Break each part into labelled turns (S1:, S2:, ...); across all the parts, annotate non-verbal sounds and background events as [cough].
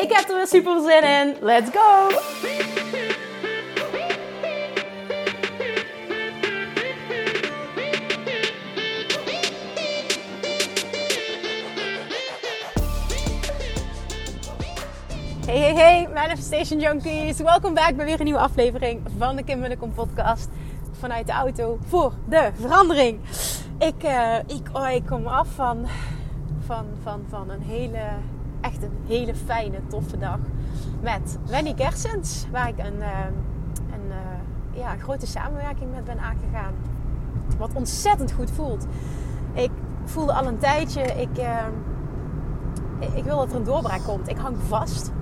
S1: Ik heb er weer super zin in. Let's go! Hey, hey, hey, Manifestation Junkies. Welkom back bij weer een nieuwe aflevering van de Kim Munnekom podcast. Vanuit de auto voor de verandering. Ik, uh, ik, oh, ik kom af van, van, van, van een hele, echt een hele fijne, toffe dag. Met Wendy Kersens. Waar ik een, uh, een, uh, ja, grote samenwerking met ben aangegaan. Wat ontzettend goed voelt. Ik voelde al een tijdje, ik, ik wil dat er een doorbraak komt. Ik hang vast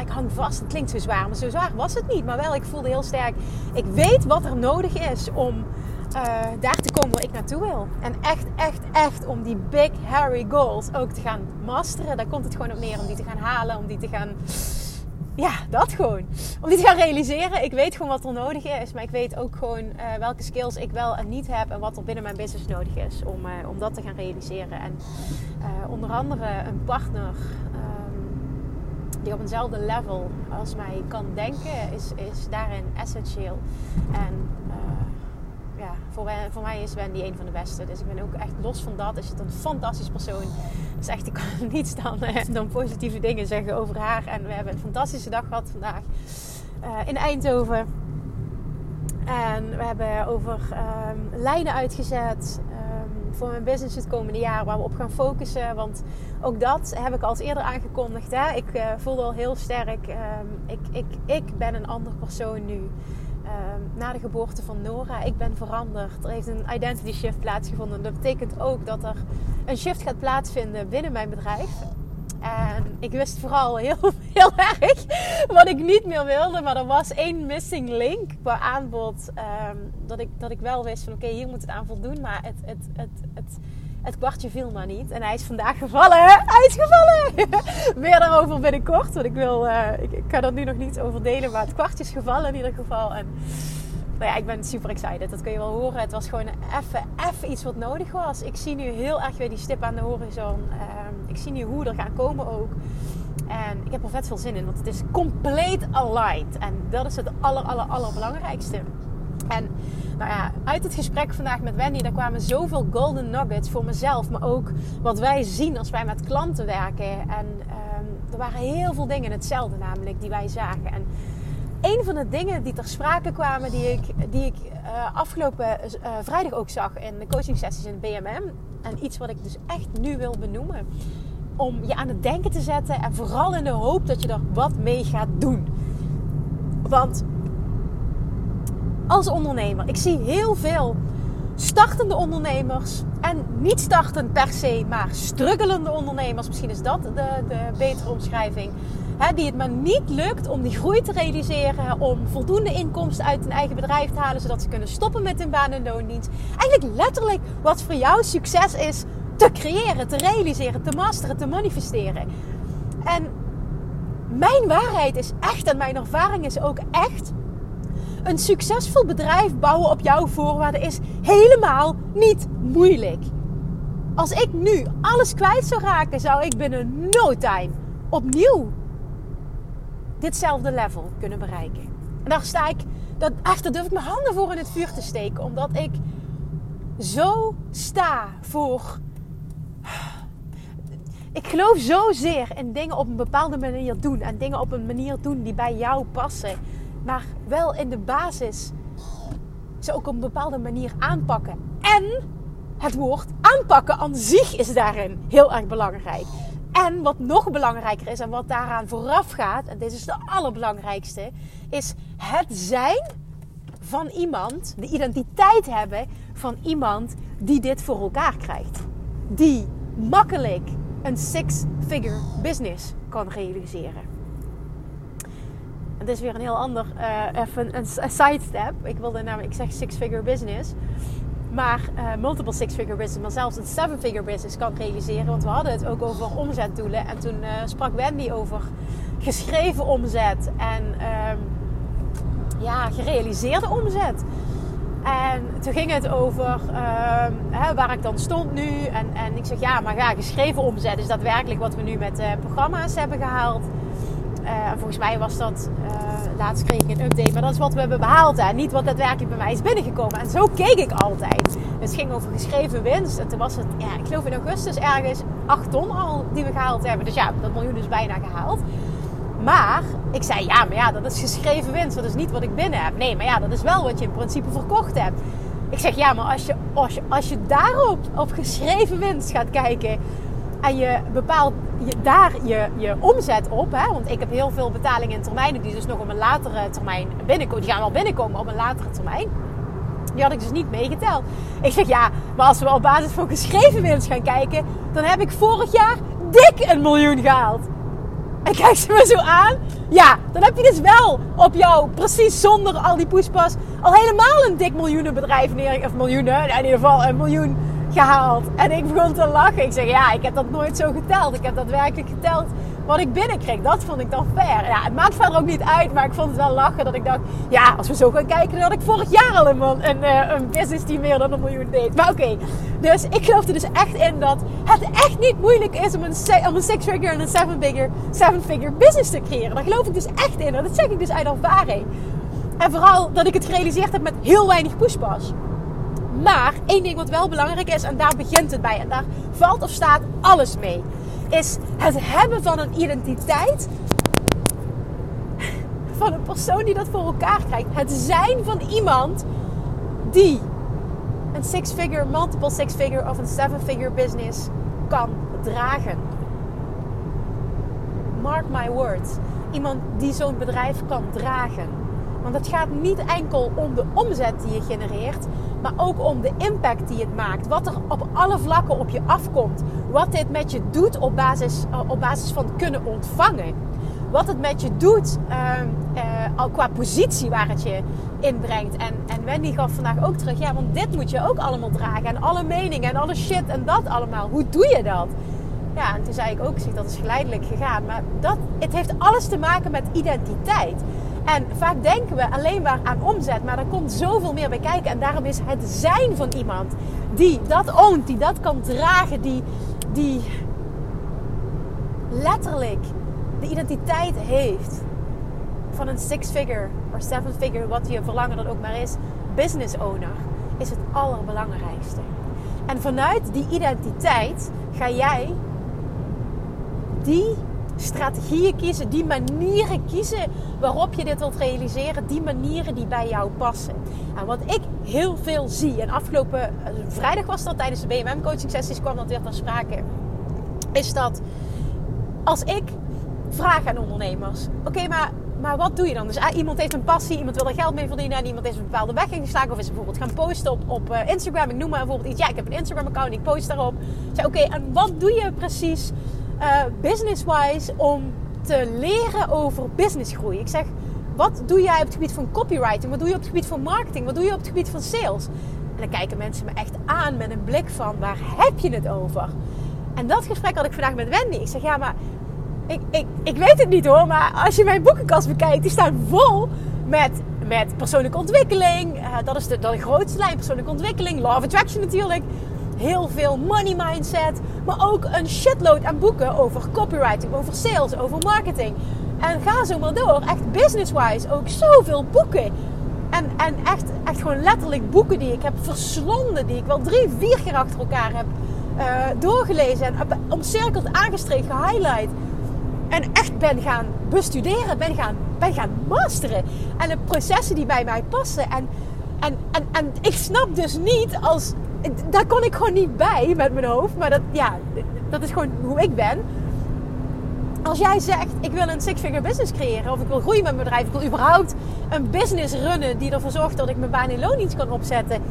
S1: ik hang vast. Het klinkt zo zwaar, maar zo zwaar was het niet. Maar wel, ik voelde heel sterk. Ik weet wat er nodig is om uh, daar te komen waar ik naartoe wil. En echt, echt, echt om die big, hairy goals ook te gaan masteren. Daar komt het gewoon op neer om die te gaan halen, om die te gaan. Ja, dat gewoon. Om die te gaan realiseren. Ik weet gewoon wat er nodig is. Maar ik weet ook gewoon uh, welke skills ik wel en niet heb. En wat er binnen mijn business nodig is om, uh, om dat te gaan realiseren. En onder andere een partner die op eenzelfde level als mij kan denken, is, is daarin essentieel. En ja, voor, voor mij is Wendy een van de beste. Dus ik ben ook echt los van dat. Is het een fantastisch persoon. Dus echt, ik kan [laughs] niets dan, dan positieve dingen zeggen over haar. En we hebben een fantastische dag gehad vandaag uh, in Eindhoven. En we hebben over um, lijnen uitgezet voor mijn business het komende jaar waar we op gaan focussen. Want ook dat heb ik al eerder aangekondigd. Hè? Ik uh, voelde al heel sterk, um, ik, ik, ik ben een ander persoon nu. Um, na de geboorte van Nora, ik ben veranderd. Er heeft een identity shift plaatsgevonden. Dat betekent ook dat er een shift gaat plaatsvinden binnen mijn bedrijf. En ik wist vooral heel, [laughs] heel erg wat ik niet meer wilde. Maar er was één missing link qua aanbod. Um, dat, ik, dat ik wel wist van oké, hier moet het aan voldoen. Maar het, het, het, het, het kwartje viel maar niet. En hij is vandaag gevallen. [laughs] Hij is gevallen! [laughs] Meer daarover binnenkort. Want ik, wil, uh, ik, ik kan er nu nog niet over delen. Maar het kwartje is gevallen in ieder geval. En nou ja, ik ben super excited. Dat kun je wel horen. Het was gewoon even, iets wat nodig was. Ik zie nu heel erg weer die stip aan de horizon. Um, ik zie nu hoe er gaan komen ook. En ik heb er vet veel zin in, want het is compleet aligned. En dat is het aller, aller, allerbelangrijkste. En nou ja, uit het gesprek vandaag met Wendy, daar kwamen zoveel golden nuggets voor mezelf. Maar ook wat wij zien als wij met klanten werken. En um, er waren heel veel dingen hetzelfde namelijk die wij zagen. En een van de dingen die ter sprake kwamen, die ik, die ik uh, afgelopen uh, vrijdag ook zag in de coaching sessies in het BMM. En iets wat ik dus echt nu wil benoemen. Om je aan het denken te zetten en vooral in de hoop dat je er wat mee gaat doen. Want als ondernemer, ik zie heel veel startende ondernemers. En niet startend per se, maar struggelende ondernemers. Misschien is dat de, de betere omschrijving die het maar niet lukt om die groei te realiseren, om voldoende inkomsten uit hun eigen bedrijf te halen, zodat ze kunnen stoppen met hun baan en loondienst. Eigenlijk letterlijk wat voor jou succes is te creëren, te realiseren, te masteren, te manifesteren. En mijn waarheid is echt, en mijn ervaring is ook echt, een succesvol bedrijf bouwen op jouw voorwaarden is helemaal niet moeilijk. Als ik nu alles kwijt zou raken, zou ik binnen no time opnieuw ditzelfde level kunnen bereiken. En daar sta ik, dat, echt, daar durf ik mijn handen voor in het vuur te steken. Omdat ik zo sta voor. Ik geloof zozeer in dingen op een bepaalde manier doen. En dingen op een manier doen die bij jou passen. Maar wel in de basis ze ook op een bepaalde manier aanpakken. En het woord aanpakken aan zich is daarin heel erg belangrijk. En wat nog belangrijker is en wat daaraan vooraf gaat, en dit is de allerbelangrijkste, is het zijn van iemand, de identiteit hebben van iemand die dit voor elkaar krijgt. Die makkelijk een six-figure business kan realiseren. Het is weer een heel ander, uh, even een, sidestep. Ik wilde namelijk, ik zeg six-figure business. Maar uh, multiple six-figure business, maar zelfs een seven-figure business kan realiseren. Want we hadden het ook over omzetdoelen. En toen uh, sprak Wendy over geschreven omzet en uh, ja, gerealiseerde omzet. En toen ging het over hè, waar ik dan stond nu. En, en ik zeg ja, maar ja, geschreven omzet is daadwerkelijk wat we nu met programma's hebben gehaald. Uh, volgens mij was dat, laatst kreeg ik een update, maar dat is wat we hebben behaald. Hè? Niet wat daadwerkelijk bij mij is binnengekomen. En zo keek ik altijd. Het ging over geschreven winst. En toen was het, ja, ik geloof in augustus ergens 8 ton al die we gehaald hebben. Dus ja, dat miljoen is bijna gehaald. Maar ik zei, ja, maar ja, dat is geschreven winst. Dat is niet wat ik binnen heb. Nee, maar ja, dat is wel wat je in principe verkocht hebt. Ik zeg, ja, maar als je, als je, als je daarop op geschreven winst gaat kijken... en je bepaalt je, daar je, je omzet op... Hè, want ik heb heel veel betalingen in termijnen... die dus nog op een latere termijn binnenkomen. Die gaan wel binnenkomen op een latere termijn. Die had ik dus niet meegeteld. Ik zeg, ja, maar als we op basis van geschreven winst gaan kijken... dan heb ik vorig jaar dik een miljoen gehaald. En kijk ze me zo aan. Ja, dan heb je dus wel op jou, precies zonder al die poespas, al helemaal een dik miljoenenbedrijf neer. Of miljoenen, in ieder geval een miljoen En ik begon te lachen. Ik zeg, ja, ik heb dat nooit zo geteld. Ik heb dat werkelijk geteld wat ik binnenkreeg. Dat vond ik dan fair. Ja, het maakt verder ook niet uit, maar ik vond het wel lachen dat ik dacht, ja, als we zo gaan kijken, dan had ik vorig jaar al een, een, eh, een business die meer dan een miljoen deed. Maar oké, dus ik geloof er dus echt in dat het echt niet moeilijk is om een, om een six-figure en een seven-figure seven figure business te creëren. Daar geloof ik dus echt in. En dat zeg ik dus uit ervaring. En vooral dat ik het gerealiseerd heb met heel weinig pushpas. Maar één ding wat wel belangrijk is, en daar begint het bij, en daar valt of staat alles mee, is het hebben van een identiteit van een persoon die dat voor elkaar krijgt. Het zijn van iemand die een six-figure, multiple six-figure of een seven-figure business kan dragen. Mark my words. Iemand die zo'n bedrijf kan dragen. Want het gaat niet enkel om de omzet die je genereert, maar ook om de impact die het maakt. Wat er op alle vlakken op je afkomt. Wat dit met je doet op basis, eh, op basis van kunnen ontvangen. Wat het met je doet uh, qua positie waar het je inbrengt. En, en Wendy gaf vandaag ook terug. Ja, want dit moet je ook allemaal dragen. En alle meningen en alle shit en dat allemaal. Hoe doe je dat? Ja, en toen zei ik ook, dat is geleidelijk gegaan. Maar dat, het heeft alles te maken met identiteit. En vaak denken we alleen maar aan omzet, maar er komt zoveel meer bij kijken. En daarom is het zijn van iemand die dat oont, die dat kan dragen, die, die letterlijk de identiteit heeft van een six-figure of seven-figure, wat je verlangen dan ook maar is, business owner, is het allerbelangrijkste. En vanuit die identiteit ga jij die strategieën kiezen, die manieren kiezen waarop je dit wilt realiseren, die manieren die bij jou passen. En wat ik heel veel zie, en afgelopen eh, vrijdag was dat tijdens de BMM coaching sessies kwam dat weer ter sprake, is dat als ik vraag aan ondernemers, oké, maar maar wat doe je dan? Dus ah, iemand heeft een passie, iemand wil er geld mee verdienen en iemand heeft een bepaalde weg ingeslagen of is bijvoorbeeld gaan posten op, op uh, Instagram. Ik noem maar bijvoorbeeld iets. Ja, ik heb een Instagram account, ik post daarop. Zeg, oké, en wat doe je precies uh, business-wise om te leren over businessgroei. Ik zeg, wat doe jij op het gebied van copywriting? Wat doe je op het gebied van marketing? Wat doe je op het gebied van sales? En dan kijken mensen me echt aan met een blik van, waar heb je het over? En dat gesprek had ik vandaag met Wendy. Ik zeg, ja, maar ik, ik, ik weet het niet hoor, maar als je mijn boekenkast bekijkt, die staan vol met, met persoonlijke ontwikkeling. Uh, dat is de, de grootste lijn, persoonlijke ontwikkeling. Law of Attraction natuurlijk heel veel money mindset, maar ook een shitload aan boeken over copywriting, over sales, over marketing. En ga zo maar door. Echt business-wise ook zoveel boeken. En, en echt, echt gewoon letterlijk boeken die ik heb verslonden, die ik wel drie, vier keer achter elkaar heb uh, doorgelezen en omcirkeld, aangestreept, gehighlight. En echt ben gaan bestuderen, ben gaan, ben gaan masteren. En de processen die bij mij passen. En, en, en, en ik snap dus niet als daar kon ik gewoon niet bij met mijn hoofd. Maar dat, ja, dat is gewoon hoe ik ben. Als jij zegt, ik wil een six-figure business creëren. Of ik wil groeien met mijn bedrijf. Ik wil überhaupt een business runnen die ervoor zorgt dat ik mijn baan in loondienst kan opzetten.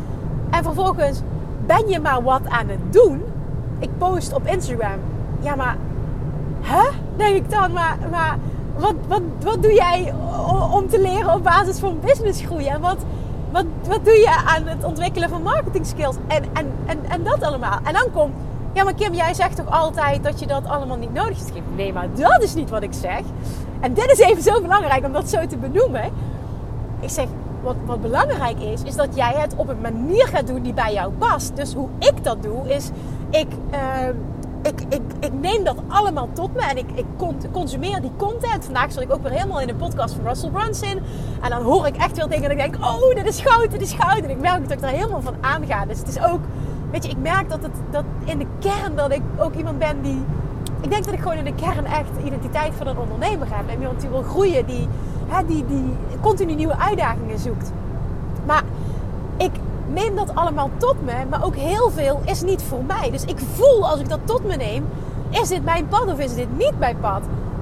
S1: En vervolgens ben je maar wat aan het doen. Ik post op Instagram. Ja, maar... Hè? Denk ik dan. Maar, maar wat, wat, wat doe jij om te leren op basis van business groeien? En wat, wat, wat doe je aan het ontwikkelen van marketing skills? En, en, en, en dat allemaal. En dan komt, ja maar Kim, jij zegt toch altijd dat je dat allemaal niet nodig hebt? Nee, maar dat is niet wat ik zeg. En dit is even zo belangrijk om dat zo te benoemen. Ik zeg, wat, wat belangrijk is, is dat jij het op een manier gaat doen die bij jou past. Dus hoe ik dat doe, is ik... Uh, ik, ik, ik neem dat allemaal tot me en ik, ik consumeer die content. Vandaag zat ik ook weer helemaal in de podcast van Russell Brunson. En dan hoor ik echt veel dingen en ik denk, oh, dit is goud, dit is goud. En ik merk dat ik er helemaal van aanga. Dus het is ook, weet je, ik merk dat, het, dat in de kern dat ik ook iemand ben die... Ik denk dat ik gewoon in de kern echt de identiteit van een ondernemer heb. En iemand die wil groeien, die, hè, die, die continu nieuwe uitdagingen zoekt. Neem dat allemaal tot me, maar ook heel veel is niet voor mij. Dus ik voel als ik dat tot me neem, is dit mijn pad of is dit niet mijn pad?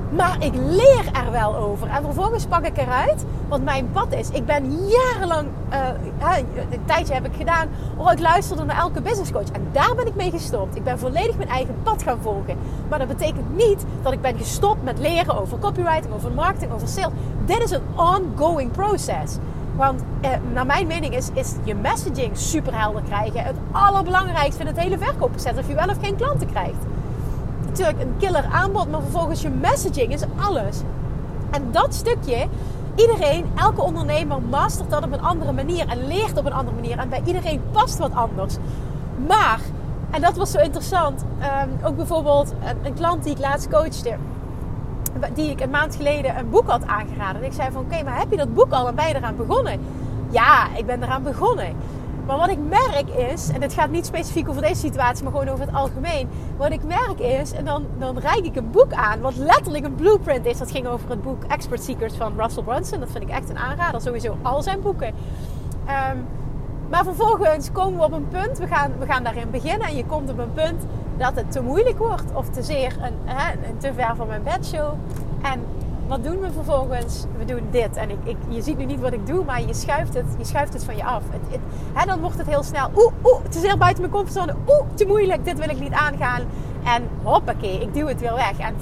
S1: Maar ik leer er wel over. En vervolgens pak ik eruit wat mijn pad is. Ik ben jarenlang, uh, een tijdje heb ik gedaan, oh, ik luisterde naar elke business coach. En daar ben ik mee gestopt. Ik ben volledig mijn eigen pad gaan volgen. Maar dat betekent niet dat ik ben gestopt met leren over copywriting, over marketing, over sales. Dit is een ongoing process. Want eh, naar mijn mening is, is je messaging super helder krijgen het allerbelangrijkste in het hele verkoopproces. Of je wel of geen klanten krijgt. Natuurlijk een killer aanbod, maar vervolgens je messaging is alles. En dat stukje, iedereen, elke ondernemer mastert dat op een andere manier en leert op een andere manier. En bij iedereen past wat anders. Maar, en dat was zo interessant, um, ook bijvoorbeeld een, een klant die ik laatst coachte die ik een maand geleden een boek had aangeraden. En ik zei van oké, maar heb je dat boek al en ben je eraan begonnen? Ja, ik ben eraan begonnen. Maar wat ik merk is, en het gaat niet specifiek over deze situatie, maar gewoon over het algemeen. Wat ik merk is, en dan, dan reik ik een boek aan, wat letterlijk een blueprint is. Dat ging over het boek Expert Secrets van Russell Brunson. Dat vind ik echt een aanrader, sowieso al zijn boeken. Ehm, maar vervolgens komen we op een punt, we gaan, we gaan daarin beginnen. En je komt op een punt dat het te moeilijk wordt of te zeer een, te ver van mijn bedshow. En wat doen we vervolgens? We doen dit. En ik, ik, je ziet nu niet wat ik doe, maar je schuift het, je schuift het van je af. Het, het, hè, dan wordt het heel snel. Oeh, oeh, is heel buiten mijn comfortzone. Oeh, te moeilijk, dit wil ik niet aangaan. En hoppakee, ik duw het weer weg. En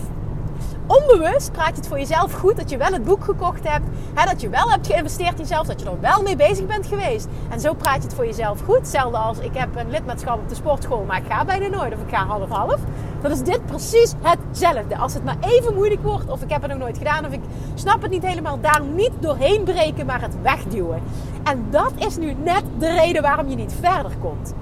S1: onbewust praat je het voor jezelf goed dat je wel het boek gekocht hebt. Hè, dat je wel hebt geïnvesteerd in jezelf. Dat je er wel mee bezig bent geweest. En zo praat je het voor jezelf goed. Hetzelfde als ik heb een lidmaatschap op de sportschool, maar ik ga bijna nooit. Of ik ga half-half. Dan is dit precies hetzelfde. Als het maar even moeilijk wordt. Of ik heb het nog nooit gedaan. Of ik snap het niet helemaal. Daar niet doorheen breken, maar het wegduwen. En dat is nu net de reden waarom je niet verder komt.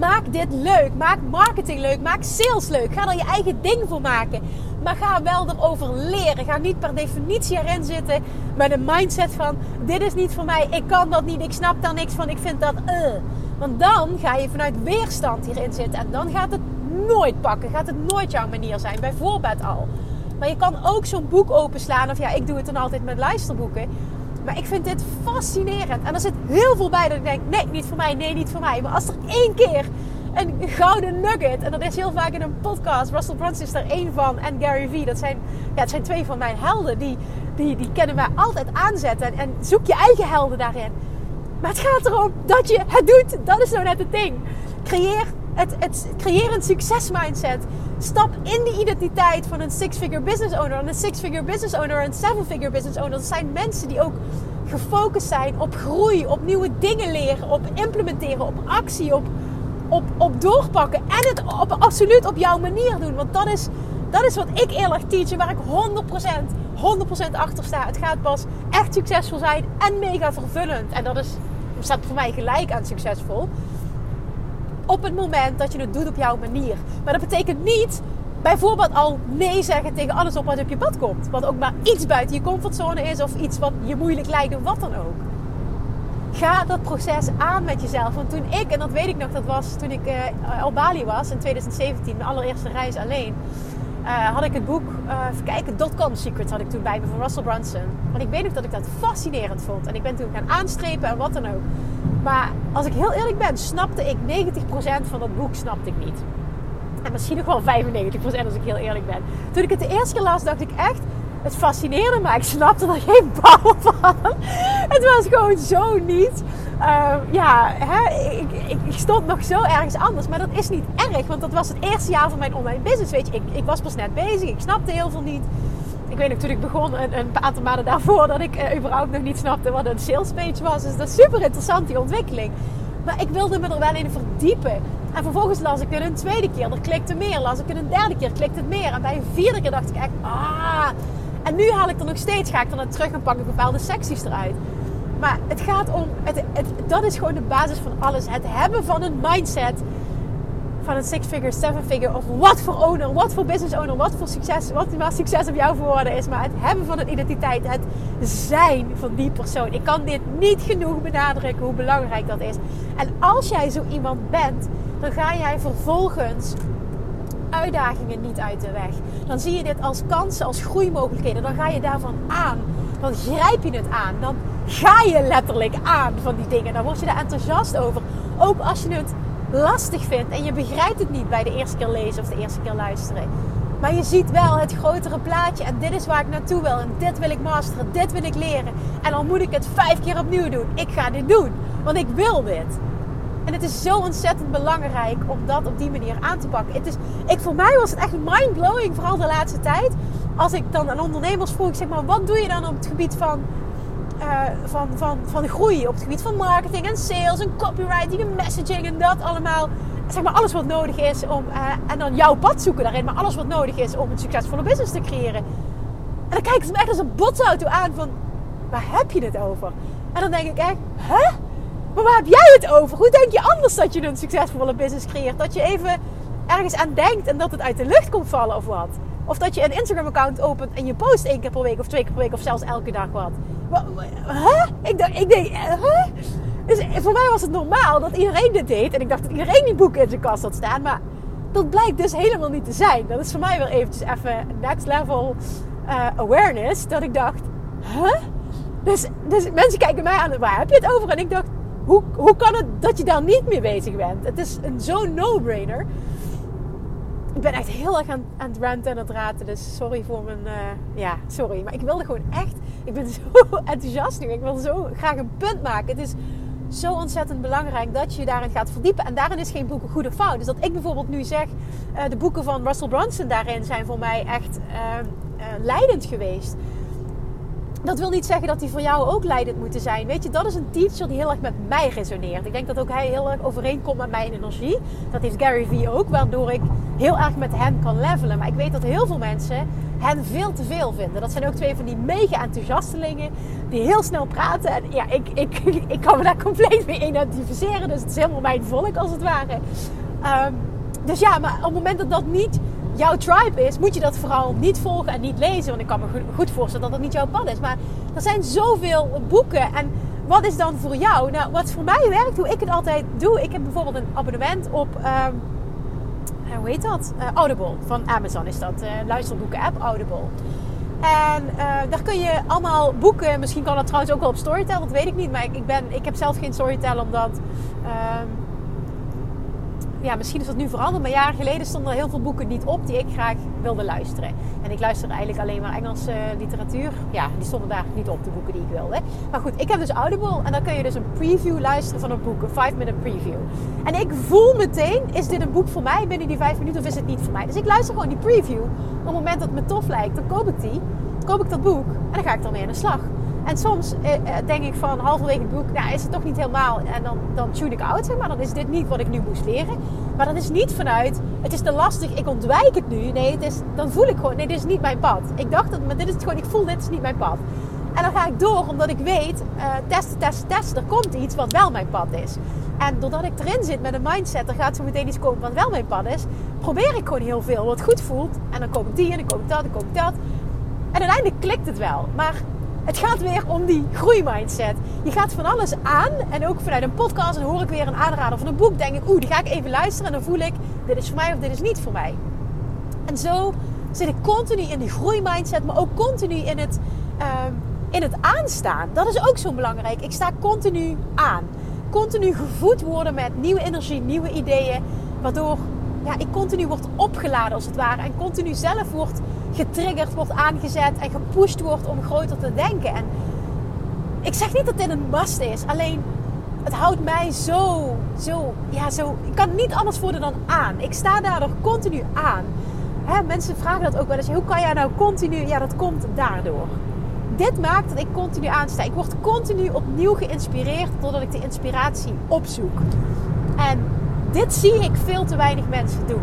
S1: Maak dit leuk. Maak marketing leuk. Maak sales leuk. Ga er je eigen ding voor maken. Maar ga wel erover leren. Ga niet per definitie erin zitten met een mindset van: dit is niet voor mij, ik kan dat niet, ik snap daar niks van, ik vind dat. Uh. Want dan ga je vanuit weerstand hierin zitten en dan gaat het nooit pakken. Gaat het nooit jouw manier zijn, bijvoorbeeld al. Maar je kan ook zo'n boek openslaan. Of ja, ik doe het dan altijd met luisterboeken. Ik vind dit fascinerend. En er zit heel veel bij dat ik denk: nee, niet voor mij, nee, niet voor mij. Maar als er één keer een gouden nugget, en dat is heel vaak in een podcast, Russell Brunson is er één van, en Gary Vee, dat zijn, ja, het zijn twee van mijn helden. Die, die, die kennen wij altijd aanzetten. En, en zoek je eigen helden daarin. Maar het gaat erom dat je het doet. Dat is nou net het ding. Creëer, het, het, creëer een succesmindset. Stap in de identiteit van een six-figure business owner. En een six-figure business owner en een seven-figure business owner. Dat zijn mensen die ook gefocust zijn op groei, op nieuwe dingen leren, op implementeren, op actie, op, op, op doorpakken. En het op, absoluut op jouw manier doen. Want dat is, dat is wat ik eerlijk teach en waar ik 100%, 100% achter sta. Het gaat pas echt succesvol zijn en mega vervullend. En dat is, staat voor mij gelijk aan succesvol op het moment dat je het doet op jouw manier. Maar dat betekent niet bijvoorbeeld al nee zeggen tegen alles op wat op je pad komt. Wat ook maar iets buiten je comfortzone is of iets wat je moeilijk lijkt of wat dan ook. Ga dat proces aan met jezelf. Want toen ik, en dat weet ik nog, dat was toen ik uh, op Bali was in 2017, mijn allereerste reis alleen. Uh, had ik het boek, uh, kijken, Secrets had ik toen bij me van Russell Brunson. Want ik weet nog dat ik dat fascinerend vond. En ik ben toen gaan aanstrepen en wat dan ook. Maar als ik heel eerlijk ben, snapte ik 90% van dat boek snapte ik niet. En misschien nog wel 95% als ik heel eerlijk ben. Toen ik het de eerste keer las, dacht ik echt... Het fascineerde me, ik snapte er geen [laughs] bal van. Het was gewoon zo niet. Uh, ja, hè, ik, ik, ik, stond nog zo ergens anders. Maar dat is niet erg, want dat was het eerste jaar van mijn online business. Weet je, ik, ik was pas net bezig, ik snapte heel veel niet. Ik weet natuurlijk begon een, een aantal maanden daarvoor dat ik uh, überhaupt nog niet snapte wat een sales page was. Dus dat is super interessant, die ontwikkeling. Maar ik wilde me er wel in verdiepen. En vervolgens las ik het een tweede keer, er klikte meer. Las ik het een derde keer, klikte het meer. En bij een vierde keer dacht ik echt, ah. En nu haal ik er nog steeds, ga ik dan terug en pak ik bepaalde secties eruit. Maar het gaat om, het, het, dat is gewoon de basis van alles. Het hebben van een mindset van een six figure, seven figure of wat voor owner, wat voor business owner, wat voor succes, wat maar succes op jouw woorden is. Maar het hebben van een identiteit, het zijn van die persoon. Ik kan dit niet genoeg benadrukken hoe belangrijk dat is. En als jij zo iemand bent, dan ga jij vervolgens uitdagingen niet uit de weg. Dan zie je dit als kansen, als groeimogelijkheden. Dan ga je daarvan aan. Dan grijp je het aan. Dan ga je letterlijk aan van die dingen. Dan word je daar enthousiast over. Ook als je het lastig vindt en je begrijpt het niet bij de eerste keer lezen of de eerste keer luisteren. Maar je ziet wel het grotere plaatje en dit is waar ik naartoe wil en dit wil ik masteren, dit wil ik leren. En dan moet ik het vijf keer opnieuw doen. Ik ga dit doen, want ik wil dit. En het is zo ontzettend belangrijk om dat op die manier aan te pakken. Het is, ik, voor mij was het echt mind-blowing, vooral de laatste tijd. Als ik dan aan ondernemers vroeg, zeg maar, wat doe je dan op het gebied van uh, van, van, van groei op het gebied van marketing en sales en copywriting en messaging en dat allemaal. Zeg maar alles wat nodig is om, uh, en dan jouw pad zoeken daarin, maar alles wat nodig is om een succesvolle business te creëren. En dan kijken ze me echt als een botsauto aan van, waar heb je het over? En dan denk ik echt, hè? Maar waar heb jij het over? Hoe denk je anders dat je een succesvolle business creëert? Dat je even ergens aan denkt en dat het uit de lucht komt vallen of wat? Of dat je een Instagram-account opent en je post één keer per week of twee keer per week of zelfs elke dag wat. Huh? Ik, dacht, ik denk, huh? Dus voor mij was het normaal dat iedereen dit deed. En ik dacht dat iedereen die boeken in zijn kast had staan. Maar dat blijkt dus helemaal niet te zijn. Dat is voor mij wel eventjes even next level uh, awareness. Dat ik dacht, huh? Dus, dus mensen kijken mij aan, waar heb je het over? En ik dacht, hoe, hoe kan het dat je daar niet mee bezig bent? Het is een zo'n no-brainer ik ben echt heel erg aan, aan het ranten en het raten. Dus sorry voor mijn... Ja, sorry. Maar ik wilde gewoon echt... Ik ben [laughs] zo enthousiast nu. Ik wil zo graag een punt maken. Het is zo ontzettend belangrijk dat je daarin gaat verdiepen. En daarin is geen boek een goede fout. Dus dat ik bijvoorbeeld nu zeg... Uh, de boeken van Russell Brunson daarin zijn voor mij echt uh, leidend geweest dat wil niet zeggen dat die voor jou ook leidend moeten zijn. Weet je, dat is een teacher die heel erg met mij resoneert. Ik denk dat ook hij heel erg overeenkomt met mijn energie. Dat heeft Gary Vee ook, waardoor ik heel erg met hem kan levelen. Maar ik weet dat heel veel mensen hen veel te veel vinden. Dat zijn ook twee van die mega enthousiastelingen die heel snel praten. En ja, ik, ik, [laughs] ik kan me daar compleet mee identificeren. Dus het is helemaal mijn volk als het ware. Um, dus ja, maar op het moment dat dat niet jouw tribe is, moet je dat vooral niet volgen en niet lezen. Want ik kan me goed voorstellen dat dat niet jouw pad is. Maar er zijn zoveel boeken. En wat is dan voor jou? Nou, wat voor mij werkt, hoe ik het altijd doe. Ik heb bijvoorbeeld een abonnement op. Um, hoe heet dat? Uh, Audible. Van Amazon is dat. Uh, luisterboeken app Audible. En daar kun je allemaal boeken. Misschien kan dat trouwens ook wel op Storytel. Dat weet ik niet. Maar ik, ben, ik heb zelf geen Storytel omdat. Ja, misschien is dat nu veranderd, maar jaren geleden stonden er heel veel boeken niet op die ik graag wilde luisteren. En ik luisterde eigenlijk alleen maar Engelse literatuur. Ja, die stonden daar niet op, de boeken die ik wilde. Maar goed, ik heb dus Audible en dan kun je dus een preview luisteren van een boek, een 5 minute preview. En ik voel meteen, is dit een boek voor mij binnen die 5 minuten of is het niet voor mij? Dus ik luister gewoon die preview. Op het moment dat het me tof lijkt, dan koop ik die, koop ik dat boek en dan ga ik ermee aan de slag. En soms eh, eh, denk ik van halverwege het boek, nou is het toch niet helemaal. En dan, dan tune ik zeg maar. Dan is dit niet wat ik nu moest leren. Maar dat is niet vanuit, het is te lastig, ik ontwijk het nu. Nee, het is, dan voel ik gewoon, nee, dit is niet mijn pad. Ik dacht dat, maar dit is het gewoon, ik voel, dit is niet mijn pad. En dan ga ik door, omdat ik weet, uh, testen, testen, testen. Er komt iets wat wel mijn pad is. En doordat ik erin zit met een mindset, er gaat zo meteen iets komen wat wel mijn pad is. Probeer ik gewoon heel veel wat goed voelt. En dan koop ik die en dan koop ik dat en dan koop ik dat. En uiteindelijk klikt het wel. Maar het gaat weer om die groeimindset. Je gaat van alles aan. En ook vanuit een podcast. Hoor ik weer een aanrader van een boek. Denk ik, oeh, die ga ik even luisteren. En dan voel ik, dit is voor mij of dit is niet voor mij. En zo zit ik continu in die groeimindset. Maar ook continu in het, ehm, in het aanstaan. Dat is ook zo belangrijk. Ik sta continu aan. Continu gevoed worden met nieuwe energie, nieuwe ideeën. Waardoor ja, ik continu word opgeladen als het ware. En continu zelf wordt getriggerd, wordt aangezet en gepusht wordt om groter te denken. En ik zeg niet dat dit een must is. Alleen het houdt mij zo, zo, ja, zo. Ik kan niet anders worden dan aan. Ik sta daardoor continu aan. hè, mensen vragen dat ook wel eens. Hoe kan jij nou continu... Ja, dat komt daardoor. Dit maakt dat ik continu aansta. Ik word continu opnieuw geïnspireerd doordat ik de inspiratie opzoek. En dit zie ik veel te weinig mensen doen.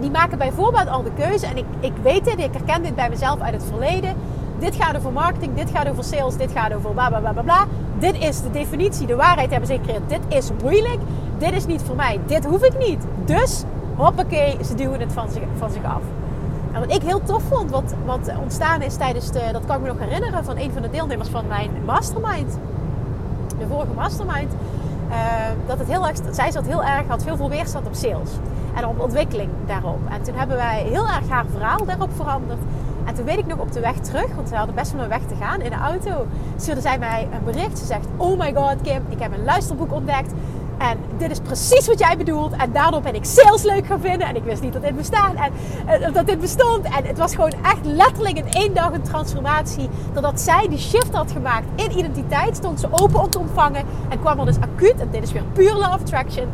S1: Die maken bijvoorbeeld al de keuze, en ik, ik weet dit, ik herken dit bij mezelf uit het verleden. Dit gaat over marketing, dit gaat over sales, dit gaat over bla bla bla bla bla. Dit is de definitie, de waarheid hebben ze gecreëerd. Dit is moeilijk, dit is niet voor mij, dit hoef ik niet. Dus, hoppakee, ze duwen het van zich, van zich af. En wat ik heel tof vond, wat, wat ontstaan is tijdens de, dat kan ik me nog herinneren, van een van de deelnemers van mijn mastermind. De vorige mastermind. Uh, dat het heel erg, zij zat heel erg, had veel veel weerstand op sales. En op ontwikkeling daarop. En toen hebben wij heel erg haar verhaal daarop veranderd. En toen weet ik nog op de weg terug, want we hadden best wel een weg te gaan in de auto, stuurde zij mij een bericht. Ze zegt: Oh my god, Kim, ik heb een luisterboek ontdekt. En dit is precies wat jij bedoelt. En daardoor ben ik sales leuk gaan vinden. En ik wist niet dat dit bestaan. En uh, dat dit bestond. En het was gewoon echt letterlijk in één dag een transformatie. Doordat zij die shift had gemaakt in identiteit, stond ze open om te ontvangen. En kwam er dus acuut, en dit is weer puur love attraction,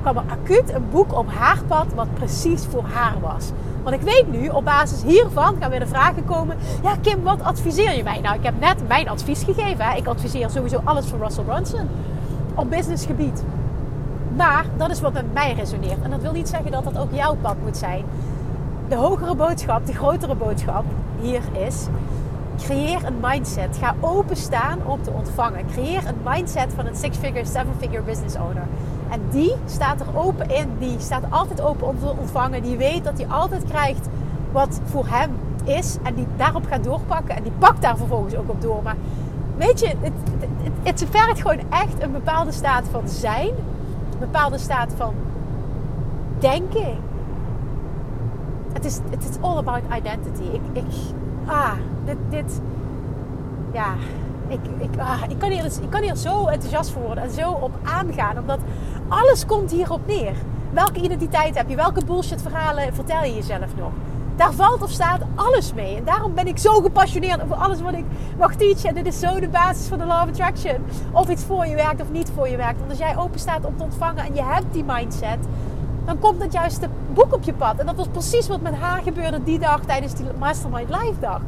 S1: kwam er acuut een boek op haar pad wat precies voor haar was. Want ik weet nu, op basis hiervan gaan weer de vragen komen. Ja, Kim, wat adviseer je mij? Nou, ik heb net mijn advies gegeven. Hè. Ik adviseer sowieso alles van Russell Brunson op businessgebied. Maar dat is wat met mij resoneert. En dat wil niet zeggen dat dat ook jouw pad moet zijn. De hogere boodschap, de grotere boodschap hier is: creëer een mindset. Ga openstaan om te ontvangen. Creëer een mindset van een six-figure, seven-figure business owner. En die staat er open in. Die staat altijd open om te ontvangen. Die weet dat hij altijd krijgt wat voor hem is. En die daarop gaat doorpakken. En die pakt daar vervolgens ook op door. Maar weet je, het, het, het, vergt gewoon echt een bepaalde staat van zijn. Een bepaalde staat van denken. Het is, het is all about identity. Ik, ik, ah, dit, dit, ja, ik, ik, ah, ik, kan hier, ik kan hier zo enthousiast voor worden en zo op aangaan. Omdat alles komt hierop neer. Welke identiteit heb je? Welke bullshit verhalen vertel je jezelf nog? Daar valt of staat alles mee. En daarom ben ik zo gepassioneerd over alles wat ik mag teachen. En dit is zo de basis van de Law of Attraction. Of iets voor je werkt of niet voor je werkt. Want als jij open staat om te ontvangen en je hebt die mindset... dan komt het juiste boek op je pad. En dat was precies wat met haar gebeurde die dag tijdens die Mastermind Live dag.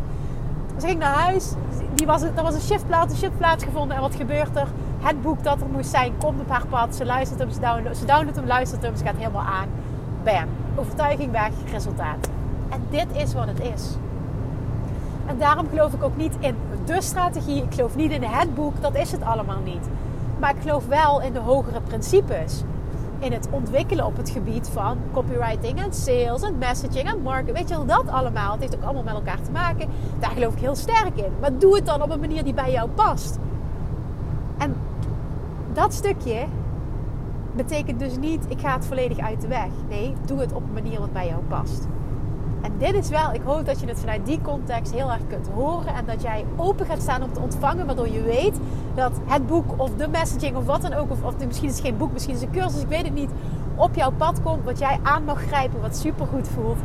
S1: Ik ging naar huis. Die was, er was een shiftplaats, een shiftplaats gevonden. En wat gebeurt er? Het boek dat er moest zijn komt op haar pad. Ze luistert hem, ze downloadt, ze downloadt hem, luistert hem. Ze gaat helemaal aan. Bam. Overtuiging weg, resultaat. En dit is wat het is. En daarom geloof ik ook niet in de strategie. Ik geloof niet in het boek. Dat is het allemaal niet. Maar ik geloof wel in de hogere principes. In het ontwikkelen op het gebied van copywriting en sales en messaging en marketing. Weet je wel, dat allemaal. Het heeft ook allemaal met elkaar te maken. Daar geloof ik heel sterk in. Maar doe het dan op een manier die bij jou past. Dat stukje betekent dus niet, ik ga het volledig uit de weg. Nee, doe het op een manier wat bij jou past. En dit is wel, ik hoop dat je het vanuit die context heel erg kunt horen. En dat jij open gaat staan om te ontvangen. Waardoor je weet dat het boek of de messaging of wat dan ook. Of, of misschien is het geen boek, misschien is het een cursus, ik weet het niet. Op jouw pad komt. Wat jij aan mag grijpen, wat supergoed voelt.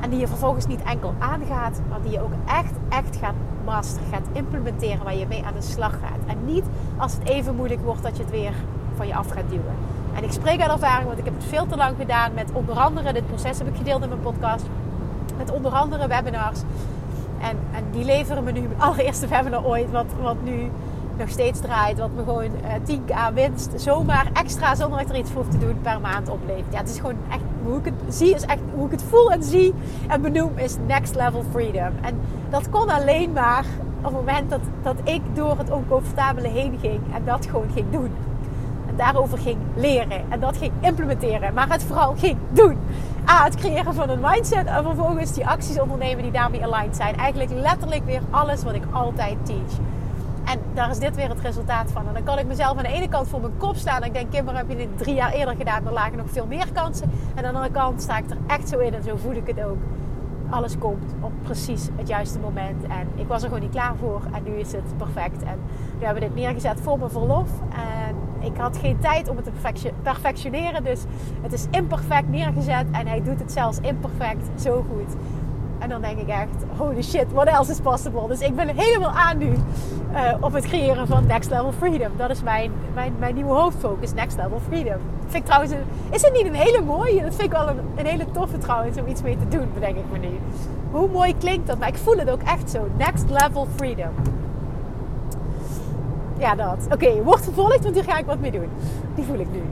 S1: En die je vervolgens niet enkel aangaat. Maar die je ook echt, echt gaat masteren. Gaat implementeren. Waar je mee aan de slag gaat. En niet als het even moeilijk wordt dat je het weer van je af gaat duwen. En ik spreek uit ervaring, want ik heb het veel te lang gedaan met onder andere dit proces heb ik gedeeld in mijn podcast met onder andere webinars. En, en die leveren me nu mijn allereerste webinar ooit, wat, wat nu nog steeds draait. Wat me gewoon uh, eh, 10k winst zomaar extra zonder dat er iets voor hoef te doen per maand oplevert. Ja, het is gewoon echt hoe ik het zie, is echt hoe ik het voel en zie en benoem is next level freedom. En dat kon alleen maar op het moment dat, dat ik door het oncomfortabele heen ging en dat gewoon ging doen. En daarover ging leren en dat ging implementeren, maar het vooral ging doen. A, het creëren van een mindset en vervolgens die acties ondernemen die daarmee aligned zijn. Eigenlijk letterlijk weer alles wat ik altijd teach. En daar is dit weer het resultaat van. En dan kan ik mezelf aan de ene kant voor mijn kop staan. En ik denk, Kimber, heb je dit drie jaar eerder gedaan? Dan lagen nog veel meer kansen. En aan de andere kant sta ik er echt zo in en zo voel ik het ook. Alles komt op precies het juiste moment. En ik was er gewoon niet klaar voor. En nu is het perfect. En nu hebben we dit neergezet voor mijn verlof. En ik had geen tijd om het te perfectioneren. Dus het is imperfect neergezet. En hij doet het zelfs imperfect zo goed. En dan denk ik echt, holy shit, what else is possible? Dus ik ben helemaal aan nu uh, op het creëren van Next Level Freedom. Dat is mijn, mijn, mijn nieuwe hoofdfocus, Next Level Freedom. Vind ik trouwens, is het niet een hele mooie? Dat vind ik wel een, hele toffe trouwens om iets mee te doen, bedenk ik me nu. Hoe mooi klinkt dat? Maar ik voel het ook echt zo. Next Level Freedom. Ja, dat. Oké, wordt vervolgd, want hier ga ik wat mee doen. Die voel ik nu.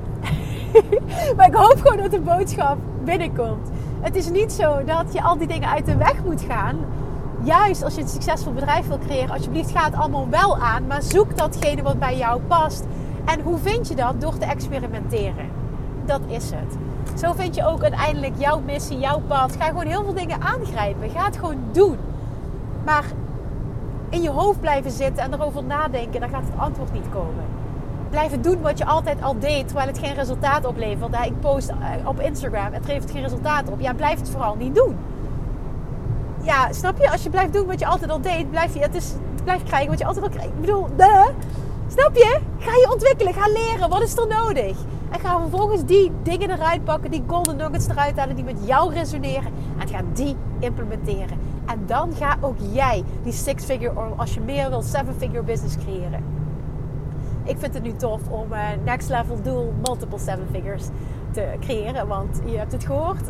S1: [laughs] maar ik hoop gewoon dat de boodschap binnenkomt. Het is niet zo dat je al die dingen uit de weg moet gaan. Juist als je een succesvol bedrijf wil creëren, alsjeblieft ga het allemaal wel aan. Maar zoek datgene wat bij jou past. En hoe vind je dat? Door te experimenteren. Dat is het. Zo vind je ook uiteindelijk jouw missie, jouw pad. Ga gewoon heel veel dingen aangrijpen. Ga het gewoon doen. Maar in je hoofd blijven zitten en erover nadenken, dan gaat het antwoord niet komen. Blijven doen wat je altijd al deed, terwijl het geen resultaat oplevert. Ik post eh, op Instagram, het geeft geen resultaat op. Ja, blijf het vooral niet doen. Ja, snap je? Als je blijft doen wat je altijd al deed, blijf je, het is, blijf krijgen wat je altijd al kreeg. Ik bedoel, de. Snap je? Ga je ontwikkelen, ga leren. Wat is er nodig? En ga vervolgens die dingen eruit pakken, die golden nuggets eruit halen die met jou resoneren. En ga die implementeren. En dan ga ook jij die six-figure, als je meer wil, seven-figure business creëren. Ik vind het nu tof om een eh, next level doel, multiple seven figures te creëren. Want je hebt het gehoord.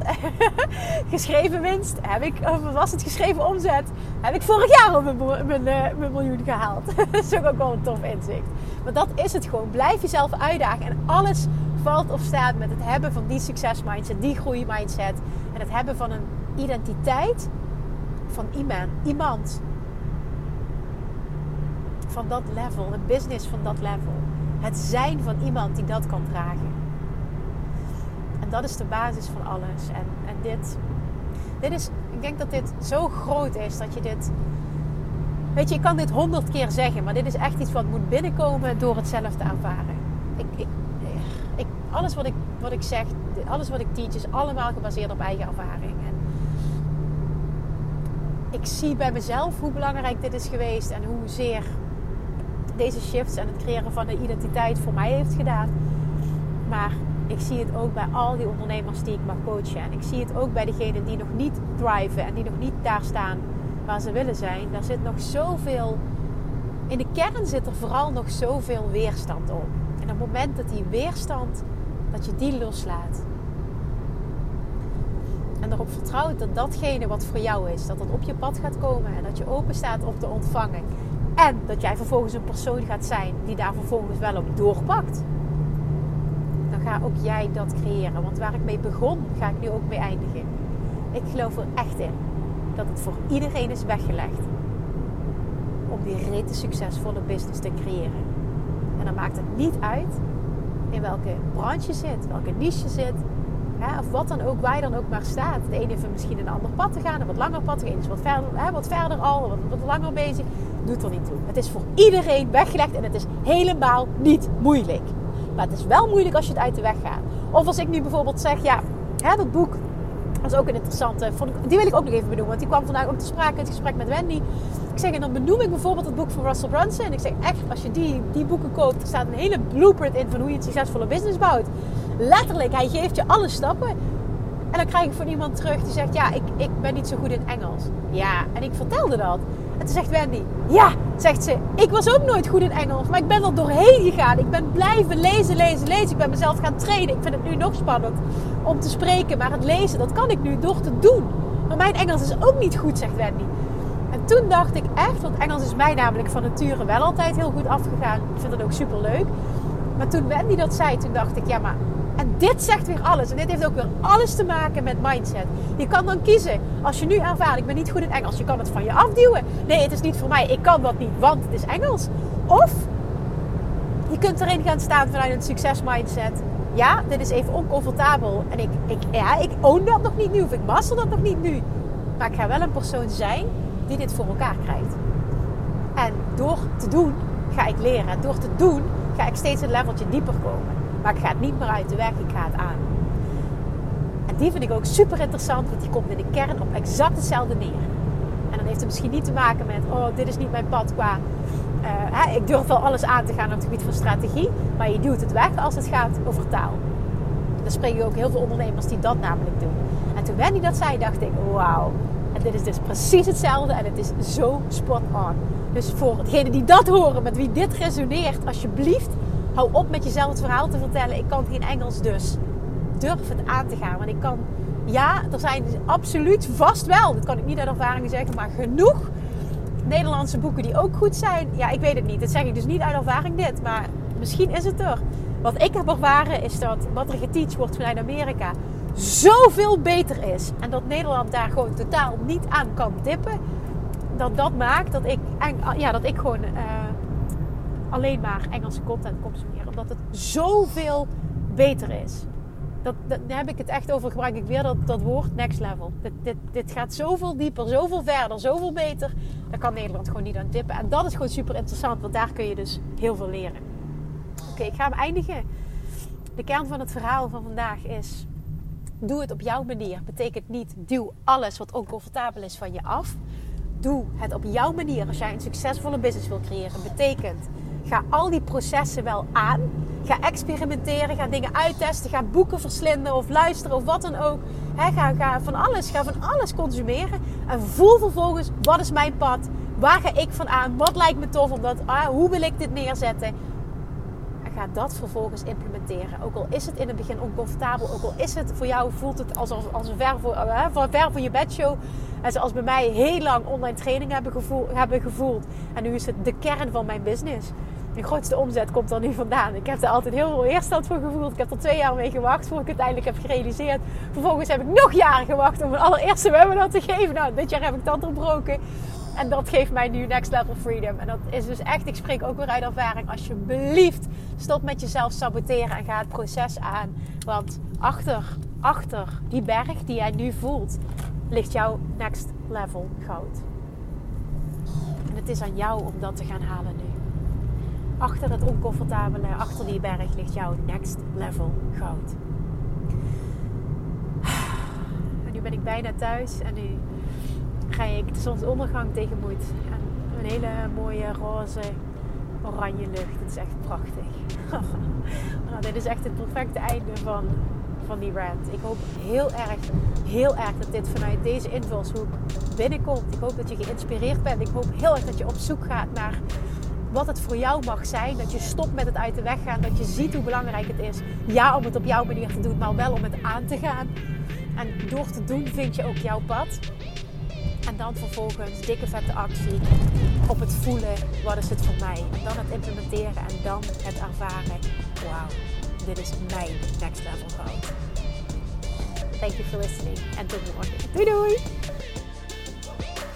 S1: [laughs] geschreven winst heb ik, of was het geschreven omzet? Heb ik vorig jaar op mijn, mijn, eh, mijn miljoen gehaald. [laughs] dat is ook wel een tof inzicht. Maar dat is het gewoon. Blijf jezelf uitdagen. En alles valt of staat met het hebben van die succes mindset, die groei mindset. En het hebben van een identiteit van iemand. iemand van dat level, een business van dat level. Het zijn van iemand die dat kan dragen. En dat is de basis van alles. En, en dit, dit is, ik denk dat dit zo groot is dat je dit. Weet je, ik kan dit honderd keer zeggen, maar dit is echt iets wat moet binnenkomen door het zelf te ervaren. Ik, ik, ik, alles wat ik, wat ik zeg, alles wat ik teach, is allemaal gebaseerd op eigen ervaring. Ik zie bij mezelf hoe belangrijk dit is geweest en hoezeer deze shifts en het creëren van een identiteit voor mij heeft gedaan. Maar ik zie het ook bij al die ondernemers die ik mag coachen. En ik zie het ook bij degenen die nog niet thriven en die nog niet daar staan waar ze willen zijn. Daar zit nog zoveel. In de kern zit er vooral nog zoveel weerstand op. En op het moment dat die weerstand, dat je die loslaat. En erop vertrouwt dat datgene wat voor jou is, dat dat op je pad gaat komen. En dat je open staat om te ontvangen. En dat jij vervolgens een persoon gaat zijn die daar vervolgens wel op doorpakt. Dan ga ook jij dat creëren. Want waar ik mee begon, ga ik nu ook mee eindigen. Ik geloof er echt in dat het voor iedereen is weggelegd om die rete succesvolle business te creëren. En dan maakt het niet uit in welke branche je zit, welke niche je zit, of wat dan ook, waar je dan ook maar staat. De ene heeft misschien een ander pad te gaan, een wat langer pad. De ene is wat verder, hè, wat verder al, wat, wat langer bezig. Doet er niet toe. Het is voor iedereen weggelegd en het is helemaal niet moeilijk. Maar het is wel moeilijk als je het uit de weg gaat. Of als ik nu bijvoorbeeld zeg, ja, hè, dat boek dat is ook een interessante. Die wil ik ook nog even benoemen. Want die kwam vandaag ook te sprake in het gesprek met Wendy. Ik zeg, en dan benoem ik bijvoorbeeld het boek van Russell Brunson. En ik zeg echt, als je die, die boeken koopt, er staat een hele blueprint in van hoe je een succesvolle business bouwt. Letterlijk, hij geeft je alle stappen. En dan krijg ik van iemand terug die zegt: Ja, ik, ik ben niet zo goed in Engels. Ja, en ik vertelde dat. En toen zegt Wendy: Ja, zegt ze, ik was ook nooit goed in Engels, maar ik ben er doorheen gegaan. Ik ben blijven lezen, lezen, lezen. Ik ben mezelf gaan trainen. Ik vind het nu nog spannend om te spreken, maar het lezen, dat kan ik nu door te doen. Maar mijn Engels is ook niet goed, zegt Wendy. En toen dacht ik echt, want Engels is mij namelijk van nature wel altijd heel goed afgegaan. Ik vind het ook super leuk. Maar toen Wendy dat zei, toen dacht ik, ja, maar en dit zegt weer alles. En dit heeft ook weer alles te maken met mindset. Je kan dan kiezen. Als je nu ervaart, ik ben niet goed in Engels. Je kan het van je afduwen. Nee, het is niet voor mij. Ik kan dat niet, want het is Engels. Of je kunt erin gaan staan vanuit een succes mindset. Ja, dit is even oncomfortabel. En ik, ik, ja, ik own dat nog niet nu. Of ik master dat nog niet nu. Maar ik ga wel een persoon zijn die dit voor elkaar krijgt. En door te doen ga ik leren. En door te doen ga ik steeds een leveltje dieper komen. Maar ik ga het niet meer uit de weg, ik ga het aan. En die vind ik ook super interessant, want die komt in de kern op exact hetzelfde neer. En dan heeft het misschien niet te maken met, oh, dit is niet mijn pad qua. Uh, hè, ik durf wel alles aan te gaan op het gebied van strategie, maar je duwt het weg als het gaat over taal. Dan spreek je ook heel veel ondernemers die dat namelijk doen. En toen Wendy dat zei, dacht ik, wauw, En dit is dus precies hetzelfde en het is zo spot on. Dus voor degenen die dat horen, met wie dit resoneert, alsjeblieft, hou op met jezelf het verhaal te vertellen. Ik kan geen Engels, dus durf het aan te gaan. Want ik kan, ja, er zijn absoluut vast wel, dat kan ik niet uit ervaring zeggen, maar genoeg Nederlandse boeken die ook goed zijn. Ja, ik weet het niet. Dat zeg ik dus niet uit ervaring dit, maar misschien is het er. Wat ik heb ervaren is dat wat er geteacht wordt vanuit Amerika zoveel beter is. En dat Nederland daar gewoon totaal niet aan kan tippen. Dat dat maakt dat ik, ja, dat ik gewoon uh, alleen maar Engelse content consumeer. Omdat het zoveel beter is. Dat, dat, daar heb ik het echt over, gebruik ik weer dat, dat woord next level. Dit, dit, dit gaat zoveel dieper, zoveel verder, zoveel beter. Daar kan Nederland gewoon niet aan tippen. En dat is gewoon super interessant, want daar kun je dus heel veel leren. Oké, ik ga hem eindigen. De kern van het verhaal van vandaag is: doe het op jouw manier. Betekent niet duw alles wat oncomfortabel is van je af. Doe het op jouw manier als jij een succesvolle business wil creëren. Betekent ga al die processen wel aan. Ga experimenteren, ga dingen uittesten, ga boeken verslinden of luisteren of wat dan ook. ga, van alles, ga van alles consumeren. En voel vervolgens, wat is mijn pad? Waar ga ik van aan? Wat lijkt me tof? Omdat, ah, hoe wil ik dit neerzetten? ga dat vervolgens implementeren. Ook al is het in het begin oncomfortabel, ook al is het voor jou, voelt het als, als, ver, voor, uh, ver van je bedshow. En zoals bij mij heel lang online training hebben, gevoel, hebben gevoeld. En nu is het de kern van mijn business. De grootste omzet komt er nu vandaan. Ik heb er altijd heel veel weerstand voor gevoeld. Ik heb er twee jaar mee gewacht voordat ik het uiteindelijk heb gerealiseerd. Vervolgens heb ik nog jaren gewacht om mijn allereerste webinar te geven. Nou, dit jaar heb ik dat doorbroken. En dat geeft mij nu next level freedom. En dat is dus echt, ik spreek ook weer uit ervaring. Alsjeblieft, stop met jezelf saboteren en ga het proces aan. Want achter, achter die berg die jij nu voelt, ligt jouw next level goud. En het is aan jou om dat te gaan halen nu. Achter het oncomfortabele, achter die berg ligt jouw next level goud. En nu ben ik bijna thuis en nu ga ik de zonsondergang tegemoet. En een hele mooie roze, oranje lucht. Het is echt prachtig. [laughs] nou, dit is echt het perfecte einde van, van die rant. Ik hoop heel erg, heel erg dat dit vanuit deze invalshoek binnenkomt. Ik hoop dat je geïnspireerd bent. Ik hoop heel erg dat je op zoek gaat naar wat het voor jou mag zijn. Dat je stopt met het uit de weg gaan. Dat je ziet hoe belangrijk het is. Ja, om het op jouw manier te doen, maar wel om het aan te gaan. En door te doen vind je ook jouw pad. En dan vervolgens dikke vette actie op het voelen, wat is het voor mij? En dan het implementeren en dan het ervaren. Wauw, dit is mijn next level goud. Thank you for listening en tot morgen. Doei doei!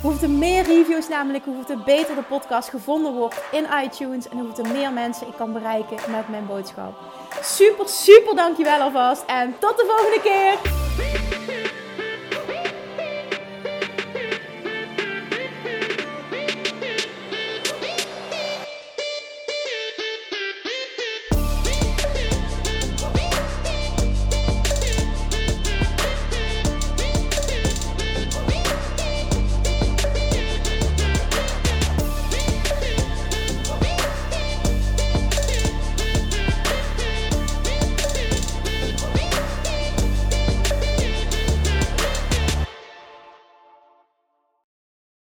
S1: Hoeveel er meer reviews namelijk, hoeveel er beter de podcast gevonden wordt in iTunes en hoeveel er meer mensen ik kan bereiken met mijn boodschap. Super, super dankjewel alvast en tot de volgende keer!